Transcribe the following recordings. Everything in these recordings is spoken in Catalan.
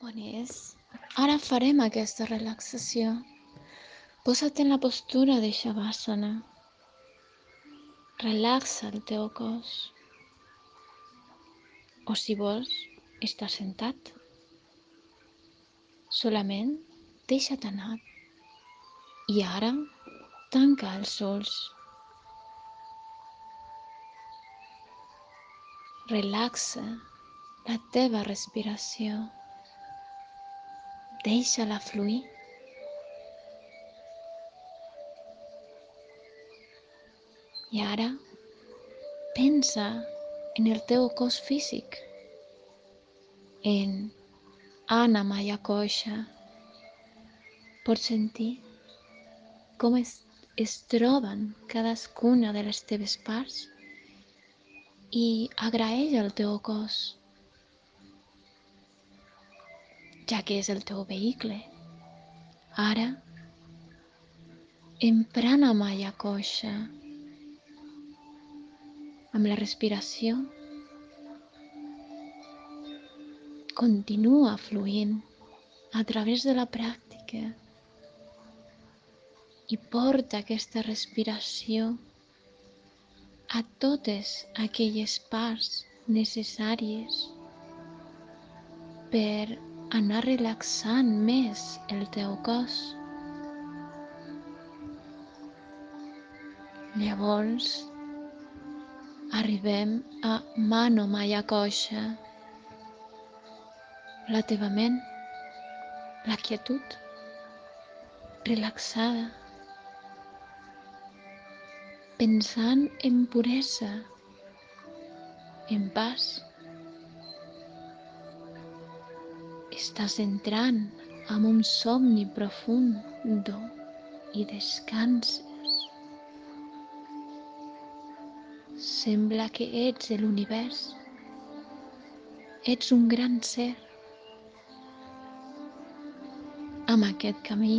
Bones. Ara farem aquesta relaxació. Posa't en la postura de Shavasana. Relaxa el teu cos. O si vols, estar sentat. Solament deixa't anar. I ara, tanca els ulls. Relaxa la teva respiració. Deixa-la fluir. I ara pensa en el teu cos físic, en Anna Maya Coixa. Pots sentir com es, es troben cadascuna de les teves parts i agraeix el teu cos, ja que és el teu vehicle. Ara, emprana Maya Coixa, amb la respiració continua fluint a través de la pràctica i porta aquesta respiració a totes aquelles parts necessàries per anar relaxant més el teu cos. Llavors, arribem a Mano Maya Coixa, la teva ment, la quietud, relaxada, pensant en puresa, en paz. Estàs entrant en un somni profund i descanses. Sembla que ets l'univers. Ets un gran ser. Amb aquest camí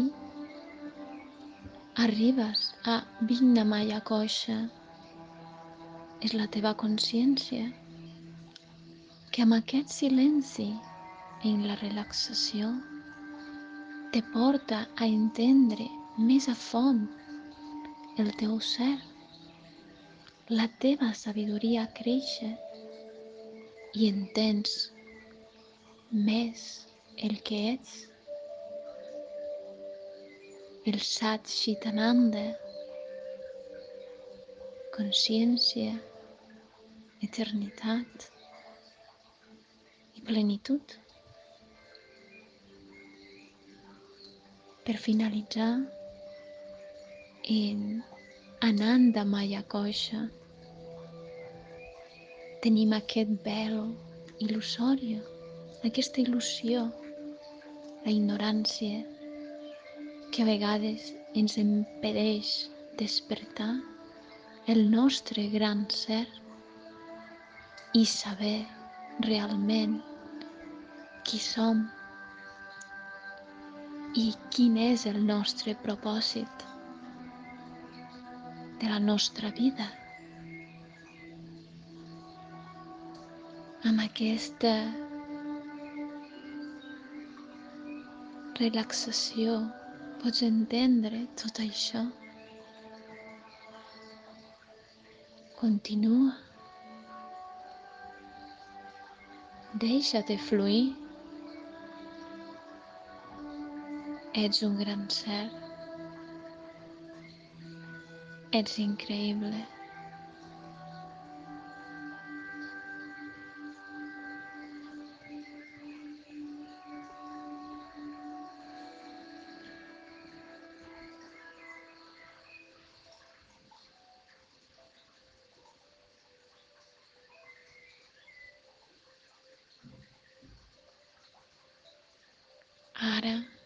arribes a Vignamaya Coixa. És la teva consciència que amb aquest silenci en la relaxació te porta a entendre més a fons el teu ser la teva sabidoria créixer i entens més el que ets. El Sat Chitananda, consciència, eternitat i plenitud. Per finalitzar, en Ananda Maya Kosha, tenim aquest vel il·lusori, aquesta il·lusió, la ignorància que a vegades ens impedeix despertar el nostre gran ser i saber realment qui som i quin és el nostre propòsit de la nostra vida. amb aquesta relaxació pots entendre tot això. Continua. Deixa-te fluir. Ets un gran ser. Ets increïble. Ara,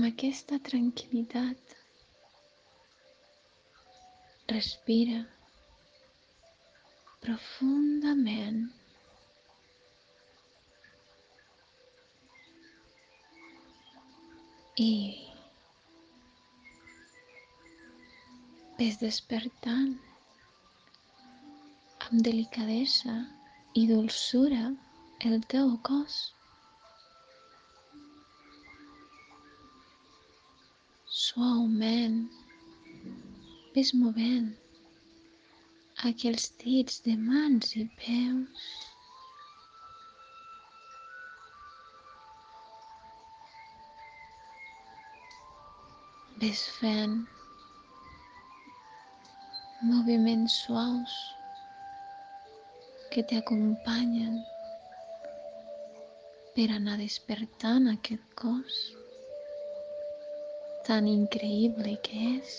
amb aquesta tranquil·litat, respira profundament. I ves despertant amb delicadesa i dolçura el teu cos. Suaument ves movent aquells dits de mans i peus. Ves fent moviments suaus que t'acompanyen per anar despertant aquest cos tan increïble que és.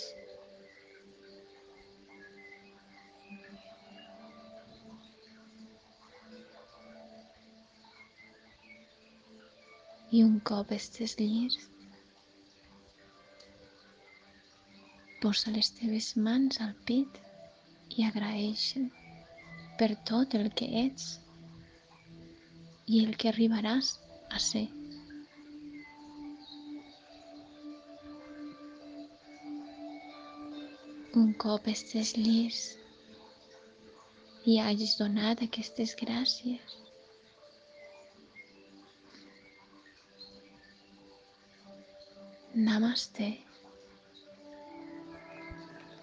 I un cop estés llest, posa les teves mans al pit i agraeixen per tot el que ets i el que arribaràs a ser. Un cop estés llest i hagis donat aquestes gràcies, Namaste.